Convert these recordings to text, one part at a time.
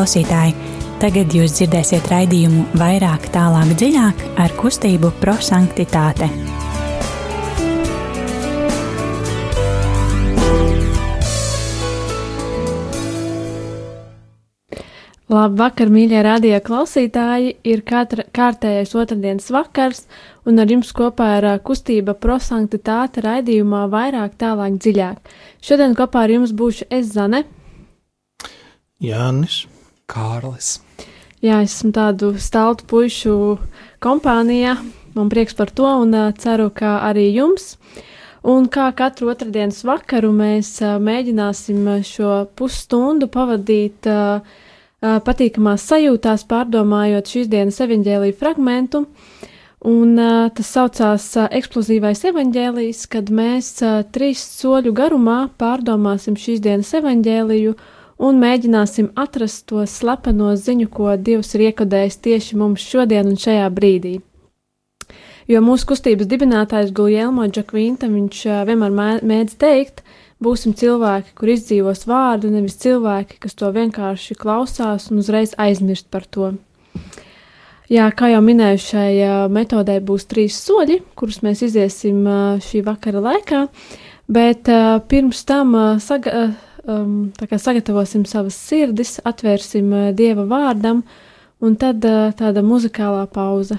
klausītāji! Tagad jūs dzirdēsiet raidījumu vairāk, tālāk, dziļāk ar kustību prosanktitāte. Labvakar, mīļie radio klausītāji! Ir katra, kārtējais otrdienas vakars, un ar jums kopā ir kustība prosanktitāte raidījumā vairāk, tālāk, dziļāk. Šodien kopā ar jums būšu es Zane. Jānis. Kārlis. Jā, es esmu tādu staltu pušu kompānijā. Man prieks par to, un ceru, ka arī jums. Un kā katru otrdienas vakaru mēs mēģināsim šo pusstundu pavadīt patīkamās sajūtās, pārdomājot šīs dienas evaņģēlīju fragmentu. Un uh, tas saucās uh, eksplozīvais evaņģēlijs, kad mēs uh, trīs soļu garumā pārdomāsim šīs dienas evaņģēliju un mēģināsim atrast to slepeno ziņu, ko Dievs ir iekodējis tieši mums šodien un šajā brīdī. Jo mūsu kustības dibinātājs Guljelmo Džakvinta viņš vienmēr mēdz teikt, Būsim cilvēki, kur izdzīvos vārdu, nevis cilvēki, kas to vienkārši klausās un uzreiz aizmirst par to. Jā, kā jau minēju, šai metodē būs trīs soļi, kurus mēs iziesim šī vakara laikā, bet pirms tam saga, sagatavosim savas sirdis, atvērsim Dieva vārdam, un tad tāda muzikālā pauze.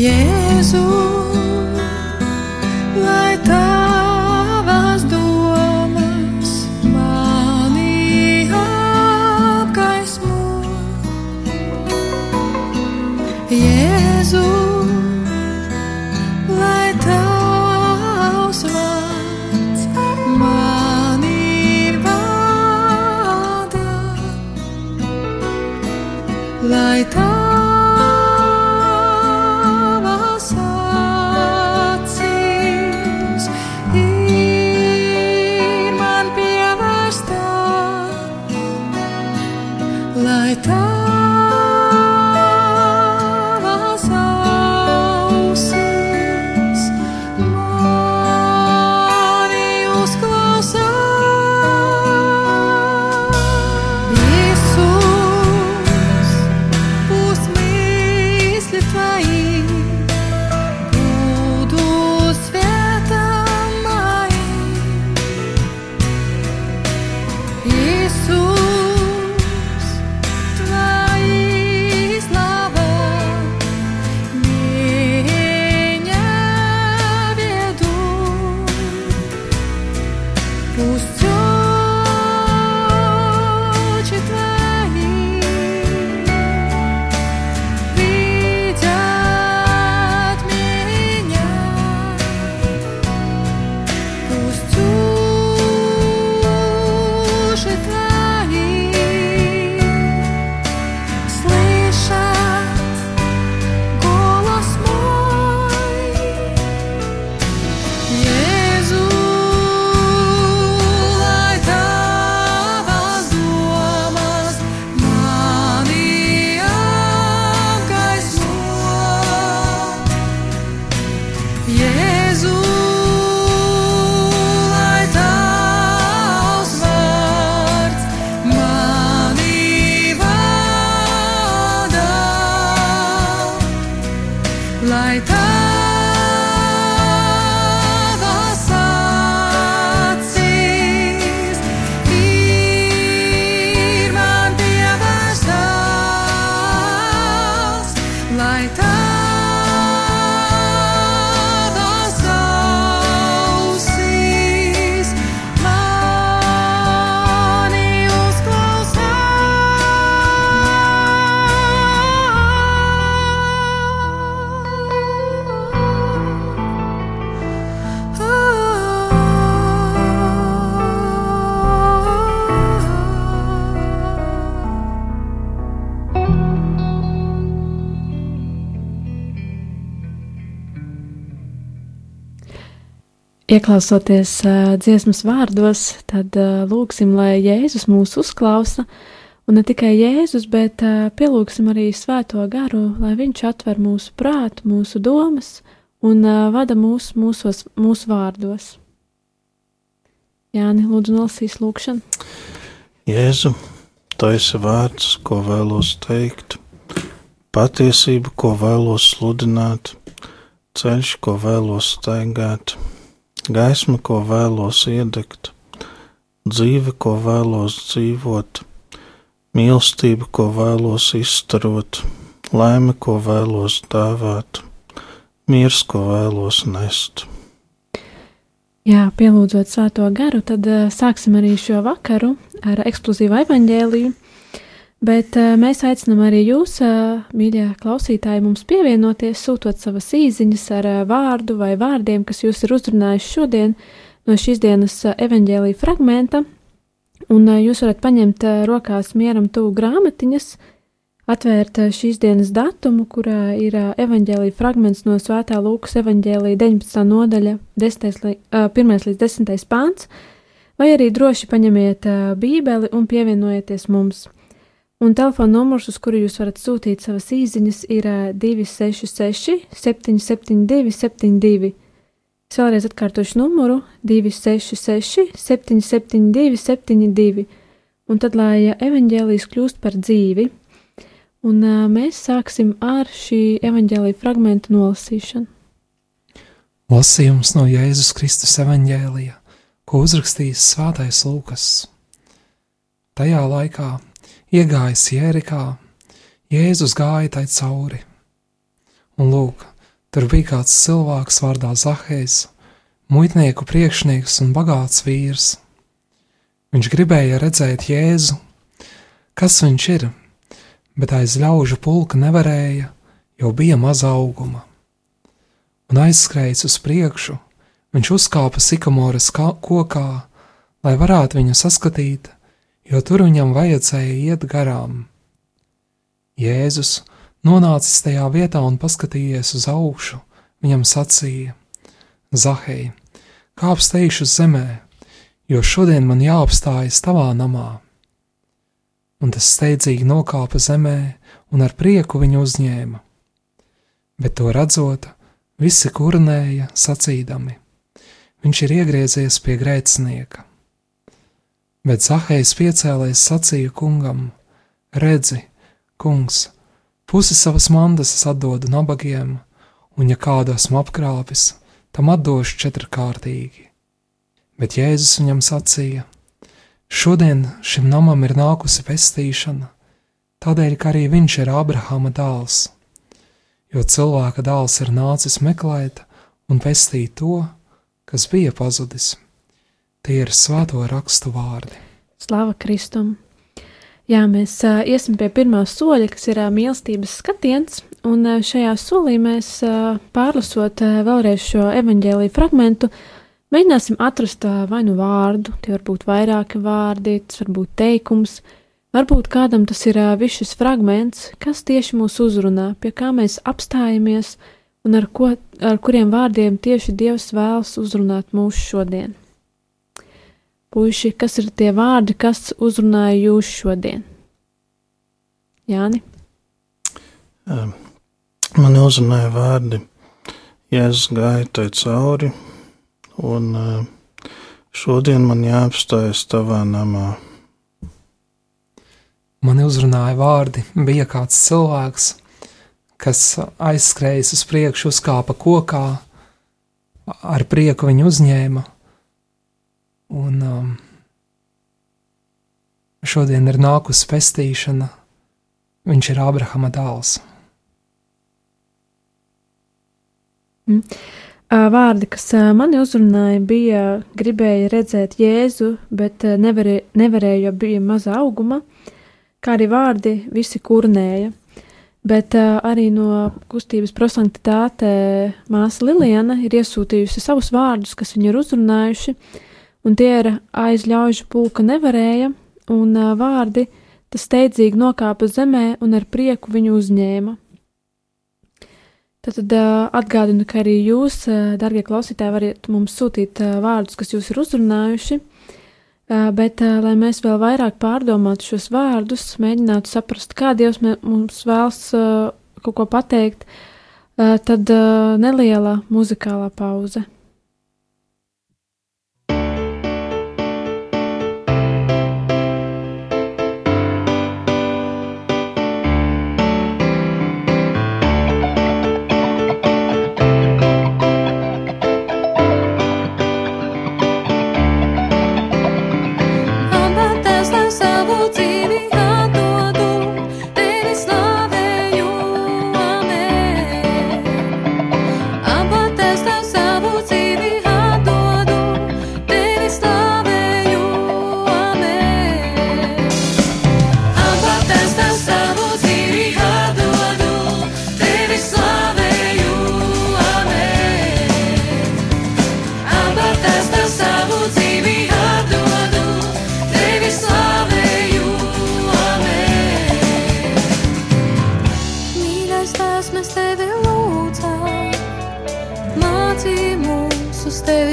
Jēzu, Ieklausoties uh, dziesmas vārdos, tad uh, lūgsim, lai Jēzus mūs uzklausa, un ne tikai Jēzus, bet uh, pielūgsim arī Svēto garu, lai Viņš atver mūsu prātu, mūsu domas un uh, vada mūs mūsos, mūsu vārdos. Jāni, lūdzu, nolasīs lūgšanu. Jēzu, tu esi vārds, ko vēlos teikt, patiesība, ko vēlos sludināt, ceļš, ko vēlos staigāt gaisma, ko vēlos iedegt, dzīve, ko vēlos dzīvot, mīlestība, ko vēlos izstarot, laime, ko vēlos dāvāt, miers, ko vēlos nest. Jā, pielūdzot svēto garu, tad uh, sāksim arī šo vakaru ar eksplozīvu evaņģēliju. Bet uh, mēs aicinām arī jūs, uh, mīļie klausītāji, mums pievienoties, sūtot savas īsiņas ar uh, vārdu vai vārdiem, kas jūs ir uzrunājuši šodien no šīs dienas evaņģēlīja fragmenta. Un jūs varat paņemt rokās mieram tuvu grāmatiņas, atvērt šīs dienas datumu, kurā ir evaņģēlīja fragments no Svētā Lūkas evaņģēlīja 19. nodaļa, 10. Li, uh, 1. līdz 10. pāns, vai arī droši paņemiet bībeli un pievienojieties mums. Un telefona numurs, uz kuru jūs varat sūtīt savas īsiņas, ir 266, 772, 72. Es vēlreiz atkārtošu numuru 266, 772, 72. Un tad, lai evanģēlijas kļūst par dzīvi, un mēs sāksim ar šī evanģēlīja fragmenta nolasīšanu. Lasījums no Jēzus Kristus evanģēlija, ko uzrakstījis Svētais Lūkas. Tajā laikā Iegājis Jērikā, Jēzus gāja tai cauri. Un lūk, tur bija kāds cilvēks vārdā Zahējs, muitnieku priekšnieks un bagāts vīrs. Viņš gribēja redzēt Jēzu, kas viņš ir, bet aiz ļaužu pulka nevarēja, jo bija maza auguma. Un aizskrējis uz priekšu, viņš uzkāpa sikamoras kokā, lai varētu viņu saskatīt, jo tur viņam vajadzēja iet garām. Jēzus, nonācis tajā vietā un paskatījies uz augšu, viņam sacīja: Zahei, kāp steigšu zemē, jo šodien man jāapstājas tavā namā. Un tas steidzīgi nokāpa zemē un ar prieku viņu uzņēma. Bet to redzot, visi kurnēja sacīdami: Viņš ir iegriezies pie grēcinieka. Bet Zahējs piecēlēs sacīja kungam: Redzi, kungs, pusi savas mandas es atdodu nabagiem, un ja kādu esmu apkrāpis, tam atdošu četrkārtīgi. Bet Jēzus viņam sacīja: Šodien šim namam ir nākusi pestīšana, tādēļ, ka arī viņš ir Abrahama dēls, jo cilvēka dēls ir nācis meklēt un pestīt to, kas bija pazudis. Tie ir svēto rakstu vārdi. Slava Kristum! Jā, mēs uh, iesim pie pirmā soļa, kas ir uh, mīlestības skatiens, un uh, šajā solī mēs uh, pārlasot uh, vēlreiz šo evaņģēlīju fragmentu, mēģināsim atrast uh, vai nu vārdu, tie var būt vairāki vārdi, tas var būt teikums, varbūt kādam tas ir uh, viss šis fragments, kas tieši mūs uzrunā, pie kā mēs apstājamies un ar, ko, ar kuriem vārdiem tieši Dievs vēlas uzrunāt mūsu šodien. Puiši, kas ir tie vārdi, kas uzrunāja jūs šodien? Jāni? Man uzrunāja vārdi, Jēzus gāja tai cauri, un šodien man jāapstājas tavā namā. Man uzrunāja vārdi, bija kāds cilvēks, kas aizskrējas uz priekšu, uzkāpa kokā, ar prieku viņu uzņēma Un um, šodien ir nākusi pestīšana. Viņš ir Abrahama dēls. Mm. Vārdi, kas mani uzrunāja, bija gribēja redzēt Jēzu, bet nevarēja, nevarēja jo bija maza auguma, kā arī vārdi visi kurnēja. Bet arī no kustības prosanktitāte māsa Liliana ir iesūtījusi savus vārdus, kas viņu ir uzrunājuši, uh, un tie ir aizļaužu pulka nevarēja, un vārdi tas steidzīgi nokāpa zemē un ar prieku viņu uzņēma. Tad, tad atgādinu, ka arī jūs, darbie klausītāji, varat mums sūtīt vārdus, kas jūs ir uzrunājuši. Bet, lai mēs vēl vairāk pārdomātu šos vārdus, mēģinātu saprast, kā Dievs mums vēlas kaut ko pateikt, tad neliela muzikālā pauze.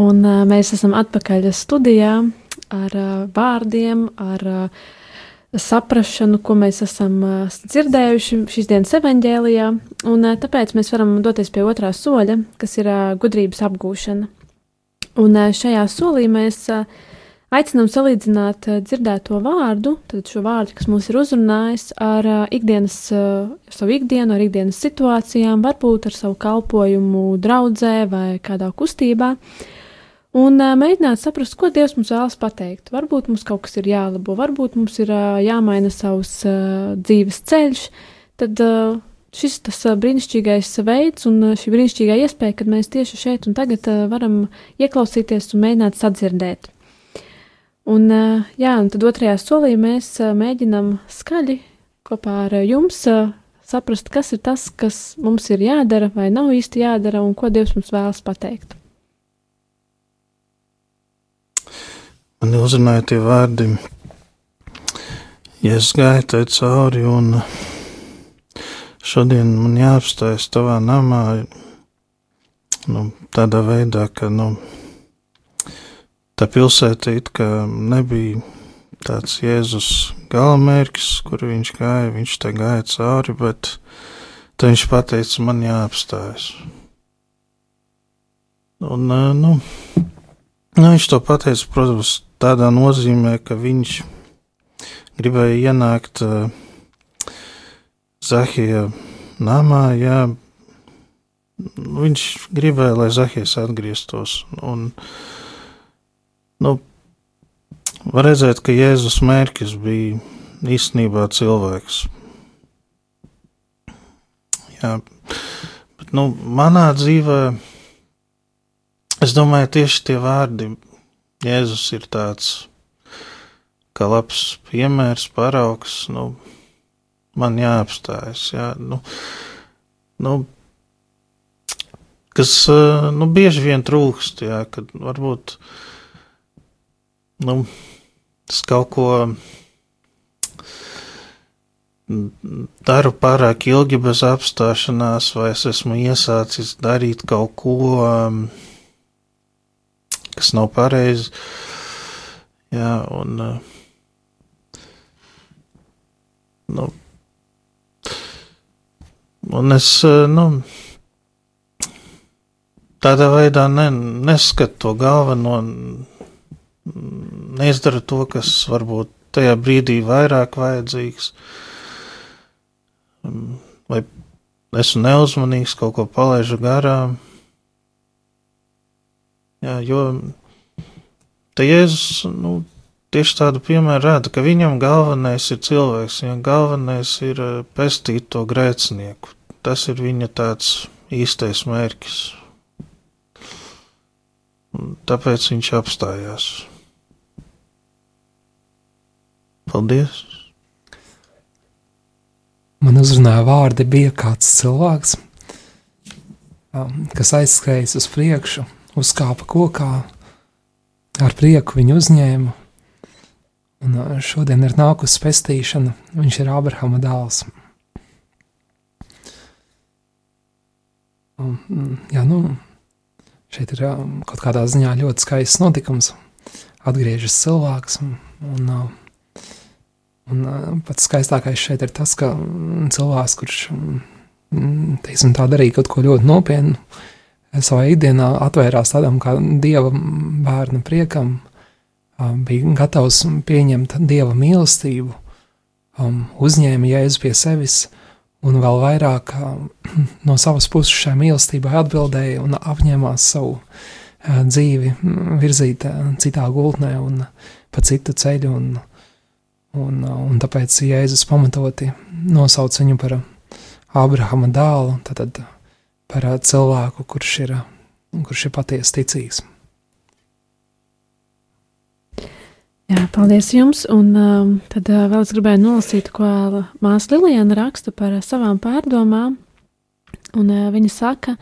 Un uh, mēs esam atpakaļ studijā ar uh, vārdiem, ar uh, saprašanu, ko mēs esam uh, dzirdējuši šīs dienas evaņģēlijā. Un uh, tāpēc mēs varam doties pie otrā soļa, kas ir uh, gudrības apgūšana. Un uh, šajā solī mēs uh, aicinām salīdzināt uh, dzirdēto vārdu, tad šo vārdu, kas mūs ir uzrunājis, ar uh, ikdienas, uh, savu ikdienu, ar ikdienas situācijām, varbūt ar savu kalpojumu draudzē vai kādā kustībā. Un uh, mēģināt saprast, ko Dievs mums vēlas pateikt. Varbūt mums kaut kas ir jālabo, varbūt mums ir uh, jāmaina savs uh, dzīves ceļš. Tad uh, šis tas uh, brīnišķīgais veids un uh, šī brīnišķīgā iespēja, kad mēs tieši šeit un tagad uh, varam ieklausīties un mēģināt sadzirdēt. Un, uh, jā, un tad otrajā solī mēs uh, mēģinam skaļi kopā ar jums uh, saprast, kas ir tas, kas mums ir jādara vai nav īsti jādara un ko Dievs mums vēlas pateikt. Man uzrunāja tie vārdi, ja es gāju tai cauri, un šodien man jāapstājas tavā namā, nu, tādā veidā, ka, nu, tā pilsēta it kā nebija tāds Jēzus galamērķis, kur viņš gāja, viņš te gāja cauri, bet tad viņš pateica, man jāapstājas. Un, nu, nu, viņš to pateica, protams, tādā nozīmē, ka viņš gribēja ienākt uh, Zahija namā, jā, viņš gribēja, lai Zahijas atgrieztos. Un, nu, var redzēt, ka Jēzus mērķis bija īstenībā cilvēks. Jā, bet, nu, manā dzīvē, es domāju, tieši tie vārdi Jēzus ir tāds kā labs piemērs, paraugs. Nu, man jāapstājas. Jā, nu, nu, kas nu, bieži vien trūkst, jā, kad varbūt nu, es kaut ko daru pārāk ilgi bez apstāšanās, vai es esmu iesācis darīt kaut ko. Um, kas nav pareizi. Jā, un. Uh, nu, un es, uh, nu, tādā veidā ne, neskatu to galveno, neizdaru to, kas varbūt tajā brīdī vairāk vajadzīgs. Vai esmu neuzmanīgs, kaut ko palaižu garām. Jā, jo te Jēzus nu, tieši tādu piemēru rāda, ka viņam galvenais ir cilvēks, viņam galvenais ir eh, pestīt to grēcinieku. Tas ir viņa tāds īstais mērķis. Tāpēc viņš apstājās. Paldies! Man uzrunāja vārdi, bija kāds cilvēks, um, kas aizskrējas uz priekšu uzkāpa kokā, ar prieku viņu uzņēma. Un šodien ir nākusi pestīšana, viņš ir Abrahama dēls. Un, jā, nu, šeit ir kaut kādā ziņā ļoti skaists notikums. Atgriežas cilvēks, un, un, un pats skaistākais šeit ir tas, ka cilvēks, kurš teiksim, tā darīja kaut ko ļoti nopietnu, savā ikdienā atvērās tādam kā dieva bērna priekam, bija gatavs pieņemt dieva mīlestību, uzņēma jēzu pie sevis un vēl vairāk no savas puses šai mīlestībai atbildēja un apņēmās savu dzīvi virzīt citā gultnē un pa citu ceļu. Un, un, un tāpēc Jēzus pamatoti nosauc viņu par Abrahama dēlu. Tad, par cilvēku, kurš ir, kurš ir patiesi ticīgs. Jā, paldies jums. Un um, tad uh, vēl es gribēju nolasīt, ko māsa Lilijana raksta par uh, savām pārdomām. Un uh, viņa saka,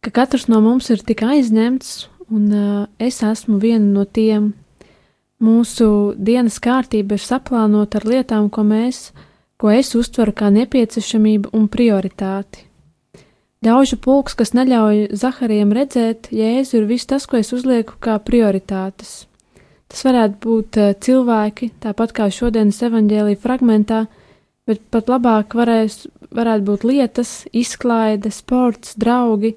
ka katrs no mums ir tik aizņemts, un uh, es esmu viena no tiem. Mūsu dienas kārtība ir saplānota ar lietām, ko mēs, ko es uztveru kā nepieciešamību un prioritāti. Ļaužu pulks, kas neļauj Zaharijam redzēt, Jēzu ir viss tas, ko es uzlieku kā prioritātes. Tas varētu būt uh, cilvēki, tāpat kā šodienas evaņģēlīja fragmentā, bet pat labāk varēs, varētu būt lietas, izklaide, sports, draugi,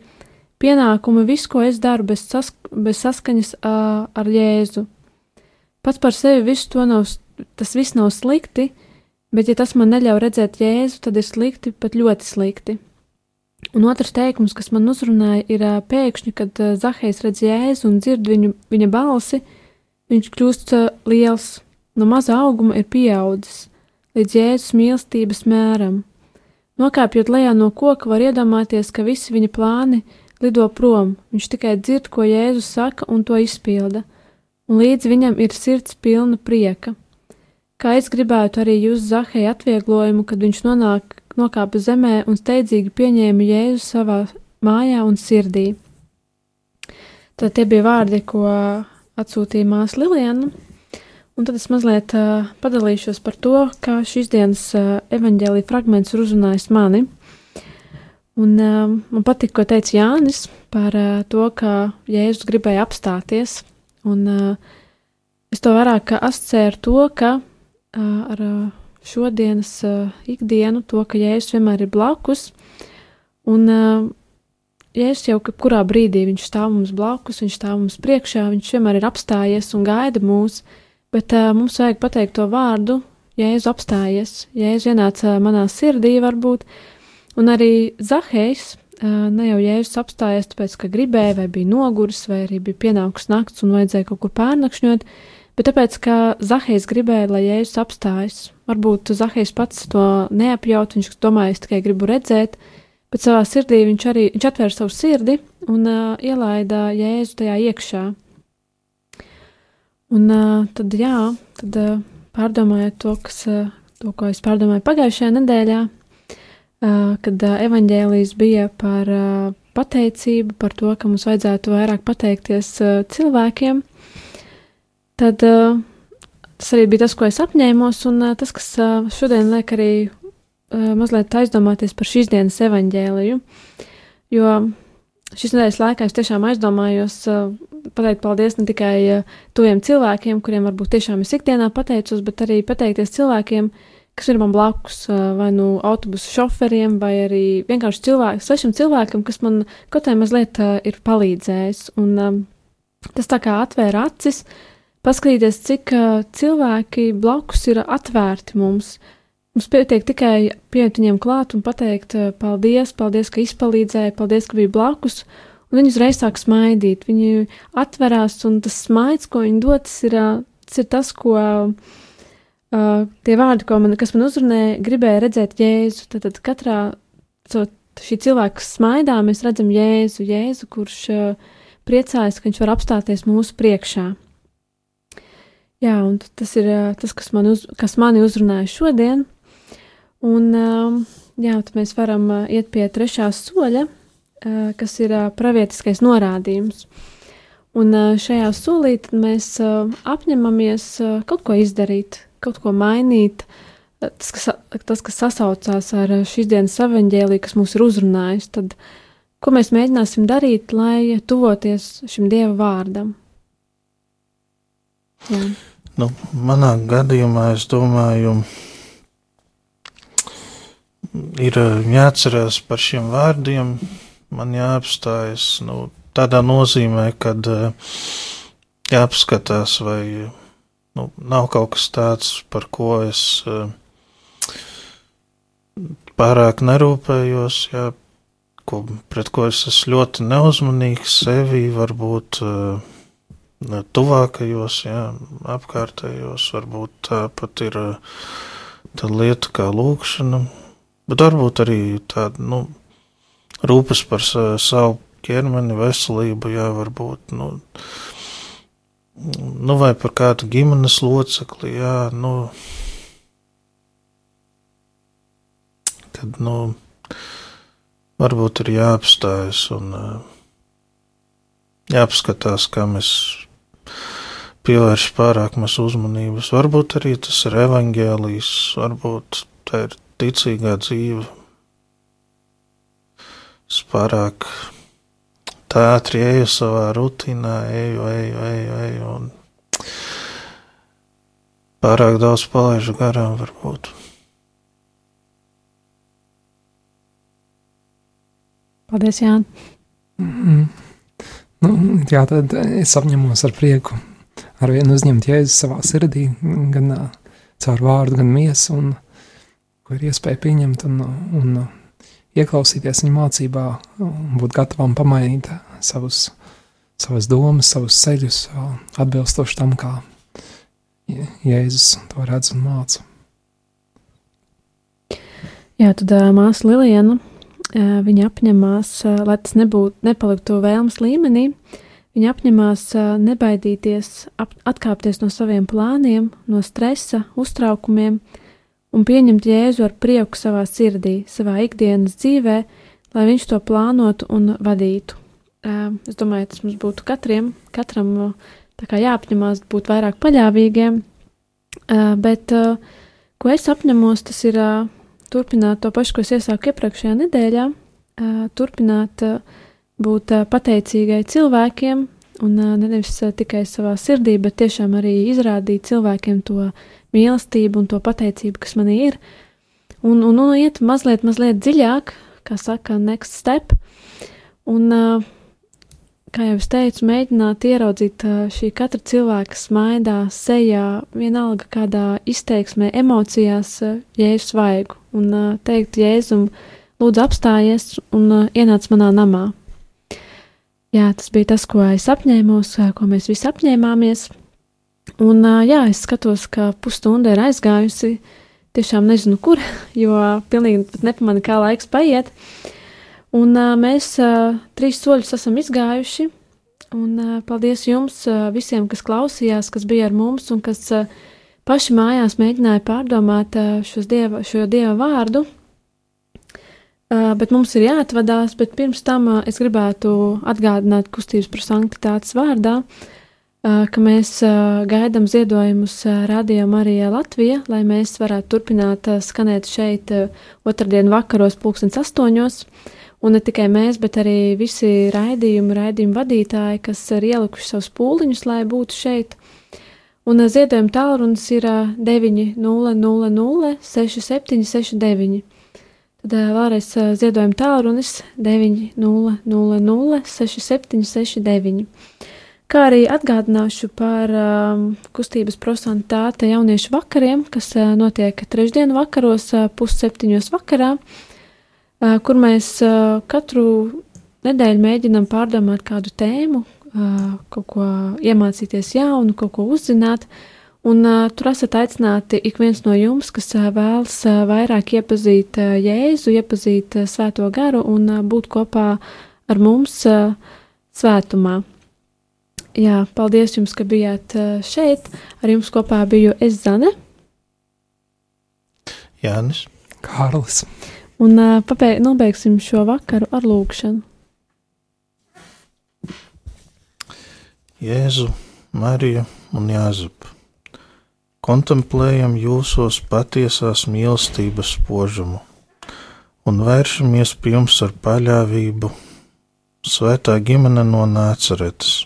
pienākumi, viss, ko es daru bez, sask bez saskaņas uh, ar Jēzu. Pats par sevi nav, tas viss nav slikti, bet ja tas man neļauj redzēt Jēzu, tad ir slikti, pat ļoti slikti. Un otrs teikums, kas man uzrunāja, ir pēkšņi, kad Zahējs redz jēzu un dzird viņu, viņa balsi, viņš kļūst liels, no maza auguma ir pieaudzis līdz jēzus mīlestības mēram. Nokāpjot lejā no koka, var iedomāties, ka visi viņa plāni lido prom, viņš tikai dzird, ko Jēzus saka, un to izpilda, un līdz viņam ir sirds pilna prieka. Kā es gribētu arī jūs Zahēja atvieglojumu, kad viņš nonāk, nokāpa zemē un steidzīgi pieņēma Jēzu savā mājā un sirdī. Tad tie bija vārdi, ko atsūtīja māsa Liliana, un tad es mazliet uh, padalīšos par to, kā šīs dienas uh, evaņģēlīja fragments ir uzrunājis mani. Un, uh, man patīk, ko teica Jānis par uh, to, ka Jēzus gribēja apstāties. Un, uh, es to vairāk asociēju ar to, ka uh, ar uh, šodienas uh, ikdienu, to, ka Jēzus vienmēr ir blakus. Un uh, Jēzus jau kurā brīdī viņš stāv mums blakus, viņš stāv mums priekšā, viņš vienmēr ir apstājies un gaida mūs. Bet uh, mums vajag pateikt to vārdu, Jēzus apstājies, Jēzus ienāca manā sirdī, varbūt, un arī Zahējs, uh, ne jau Jēzus apstājies, tāpēc, ka gribēja, vai bija noguris, vai arī bija pienākusi nakts un vajadzēja kaut kur pārnakšņot, bet tāpēc, ka Zahējs gribēja, lai Jēzus apstājas. Varbūt Zahējs pats to neapjaut, viņš domāja, es tikai gribu redzēt, bet savā sirdī viņš arī viņš atvēra savu sirdi un uh, ielaida Jēzu tajā iekšā. Un uh, tad, jā, tad uh, pārdomājot to, kas, uh, to, ko es pārdomāju pagājušajā nedēļā, uh, kad uh, evaņģēlijas bija par uh, pateicību, par to, ka mums vajadzētu vairāk pateikties uh, cilvēkiem, tad uh, tas arī bija tas, ko es apņēmos, un uh, tas, kas uh, šodien liek arī uh, mazliet aizdomāties par šīs dienas evaņģēliju, jo šīs nedēļas laikā es tiešām aizdomājos uh, pateikt paldies ne tikai uh, tuviem cilvēkiem, kuriem varbūt tiešām es ikdienā pateicos, bet arī pateikties cilvēkiem, kas ir man blakus, uh, vai nu autobusu šoferiem, vai arī vienkārši cilvēku, svešam cilvēkam, kas man kaut kā mazliet uh, ir palīdzējis. Un um, tas tā kā atvēra acis, paskatīties, cik uh, cilvēki blakus ir atvērti mums. Mums pietiek tikai pieiet viņiem klāt un pateikt, uh, paldies, paldies, ka izpalīdzēja, paldies, ka bija blakus, un viņi uzreiz sāk smaidīt. Viņi atverās, un tas smaids, ko viņi dod, tas ir, tas ir tas, ko uh, tie vārdi, ko man, kas man uzrunāja, gribēja redzēt Jēzu. Tad, tad katrā so, šī cilvēka smaidā mēs redzam Jēzu, Jēzu kurš uh, priecājas, ka viņš var apstāties mūsu priekšā. Jā, un tas ir tas, kas, man uz, kas mani uzrunāja šodien. Un, jā, tad mēs varam iet pie trešā soļa, kas ir pravietiskais norādījums. Un šajā solī mēs apņemamies kaut ko izdarīt, kaut ko mainīt. Tas, kas, tas, kas sasaucās ar šīs dienas evaņģēliju, kas mūs ir uzrunājis, tad ko mēs mēģināsim darīt, lai tuvoties šim Dieva vārdam? Jā. Nu, manā gadījumā es domāju, ir jāatcerās par šiem vārdiem, man jāapstājas nu, tādā nozīmē, kad uh, jāapskatās, vai nu, nav kaut kas tāds, par ko es uh, pārāk nerūpējos, jā, ko, pret ko es esmu ļoti neuzmanīgs sevi, varbūt uh, tuvākajos, jā, apkārtējos, varbūt tāpat ir tāda lieta kā lūkšana, bet varbūt arī tāda, nu, rūpes par savu ķermeni, veselību, jā, varbūt, nu, nu vai par kādu ģimenes locekli, jā, nu, tad, nu, varbūt ir jāapstājas un jāapskatās, kā mēs pievērš pārāk maz uzmanības. Varbūt arī tas ir evaņģēlijs, varbūt tā ir ticīgā dzīve, Es pārāk tā ātri eju savā rutīnā, eju, eju, eju, eju, un pārāk daudz palaidu garām varbūt. Paldies, Jāni. Mm -hmm. nu, jā, tad es apņemos ar prieku ar vienu uzņemt jēzu savā sirdī, gan uh, caur vārdu, gan miesu, un ko ir iespēja pieņemt un, un ieklausīties viņa mācībā, būt gatavam pamainīt savus, savas domas, savus ceļus, atbilstoši tam, kā Jēzus to redz un māca. Jā, tad māsa Lilijana, viņa apņemās, lai tas nebūtu, nepaliktu vēlmes līmenī, viņa apņemās nebaidīties, ap, atkāpties no saviem plāniem, no stresa, uztraukumiem un pieņemt Jēzu ar prieku savā sirdī, savā ikdienas dzīvē, lai viņš to plānotu un vadītu. Es domāju, tas mums būtu katriem, katram jāapņemās būt vairāk paļāvīgiem, bet ko es apņemos, tas ir turpināt to pašu, ko es iesāku iepriekšējā nedēļā, turpināt būt pateicīgai cilvēkiem, un nevis tikai savā sirdī, bet tiešām arī izrādīt cilvēkiem to mīlestību un to pateicību, kas manī ir, un, un, un iet mazliet, mazliet dziļāk, kā saka, next step, un, kā jau es teicu, mēģināt ieraudzīt šī katra cilvēka smaidā, sejā, vienalga kādā izteiksmē, emocijās, jēzus vaigu, un teikt Jēzum, lūdzu apstājies un ienāc manā namā. Jā, tas bija tas, ko es apņēmos, ko mēs visi apņēmāmies. Un jā, es skatos, ka pusstunda ir aizgājusi. Tiešām nezinu, kur, jo pilnīgi pat nepamanu, kā laiks paiet. Un mēs trīs soļus esam izgājuši. Un paldies jums visiem, kas klausījās, kas bija ar mums un kas paši mājās mēģināja pārdomāt dieva, šo dieva vārdu. Bet mums ir jāatvadās, bet pirms tam es gribētu atgādināt kustības par sanktitātes vārdā, ka mēs gaidām ziedojumus Radio Marijā Latvijā, lai mēs varētu turpināt skanēt šeit otrdien vakaros pulkstens astoņos. Un ne tikai mēs, bet arī visi raidījumu, raidījumu vadītāji, kas ir ielikuši savus pūliņus, lai būtu šeit. Un ziedojuma tālrunis ir 900 6769. Tad vēlreiz ziedojuma tālrunis 900 6769. Kā arī atgādināšu par um, kustības prosantāte jauniešu vakariem, kas uh, notiek trešdienu vakaros, uh, pusseptiņos vakarā, uh, kur mēs uh, katru nedēļu mēģinam pārdomāt kādu tēmu, kaut ko iemācīties jaunu, kaut ko uzzināt. Un, uh, tur esat aicināti ik viens no jums, kas uh, vēlas uh, vairāk iepazīt uh, Jēzu, iepazīt uh, Svēto garu un uh, būt kopā ar mums uh, svētumā. Jā, paldies jums, ka bijāt uh, šeit. Ar jums kopā biju es Zane. Jānis. Kārlis. Un uh, pabeig, nobeigsim šo vakaru ar lūgšanu. Jēzu, Mariju un Jāzepu. Kontemplējam jūsos patiesās mīlestības spožumu un vēršamies pie jums ar paļāvību, svētā ģimene no Nāceretes.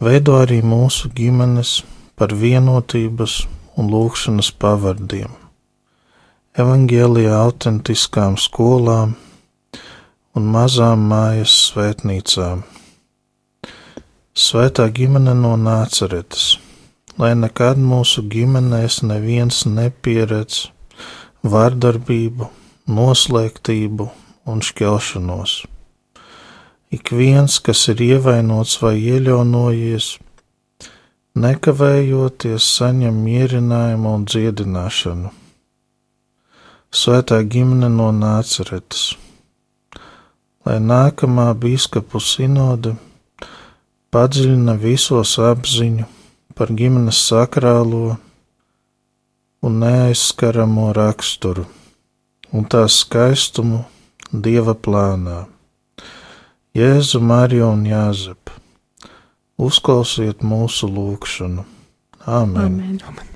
Veido arī mūsu ģimenes par vienotības un lūkšanas pavardiem, evaņģēlijā autentiskām skolām un mazām mājas svētnīcām. Svētā ģimene no Nāceretes, lai nekad mūsu ģimenēs neviens nepieredz vārdarbību, noslēgtību un šķelšanos. Ik viens, kas ir ievainots vai ieļaunojies, nekavējoties saņem mierinājumu un dziedināšanu. Svētā ģimene no Nāceretes, lai nākamā biskupu sinode padziļina visos apziņu par ģimenes sakrālo un neaizskaramo raksturu un tās skaistumu dieva plānā. Jēzu, Mariju un Jāzepu, uzklausiet mūsu lūgšanu. Āmen! Amen. Amen.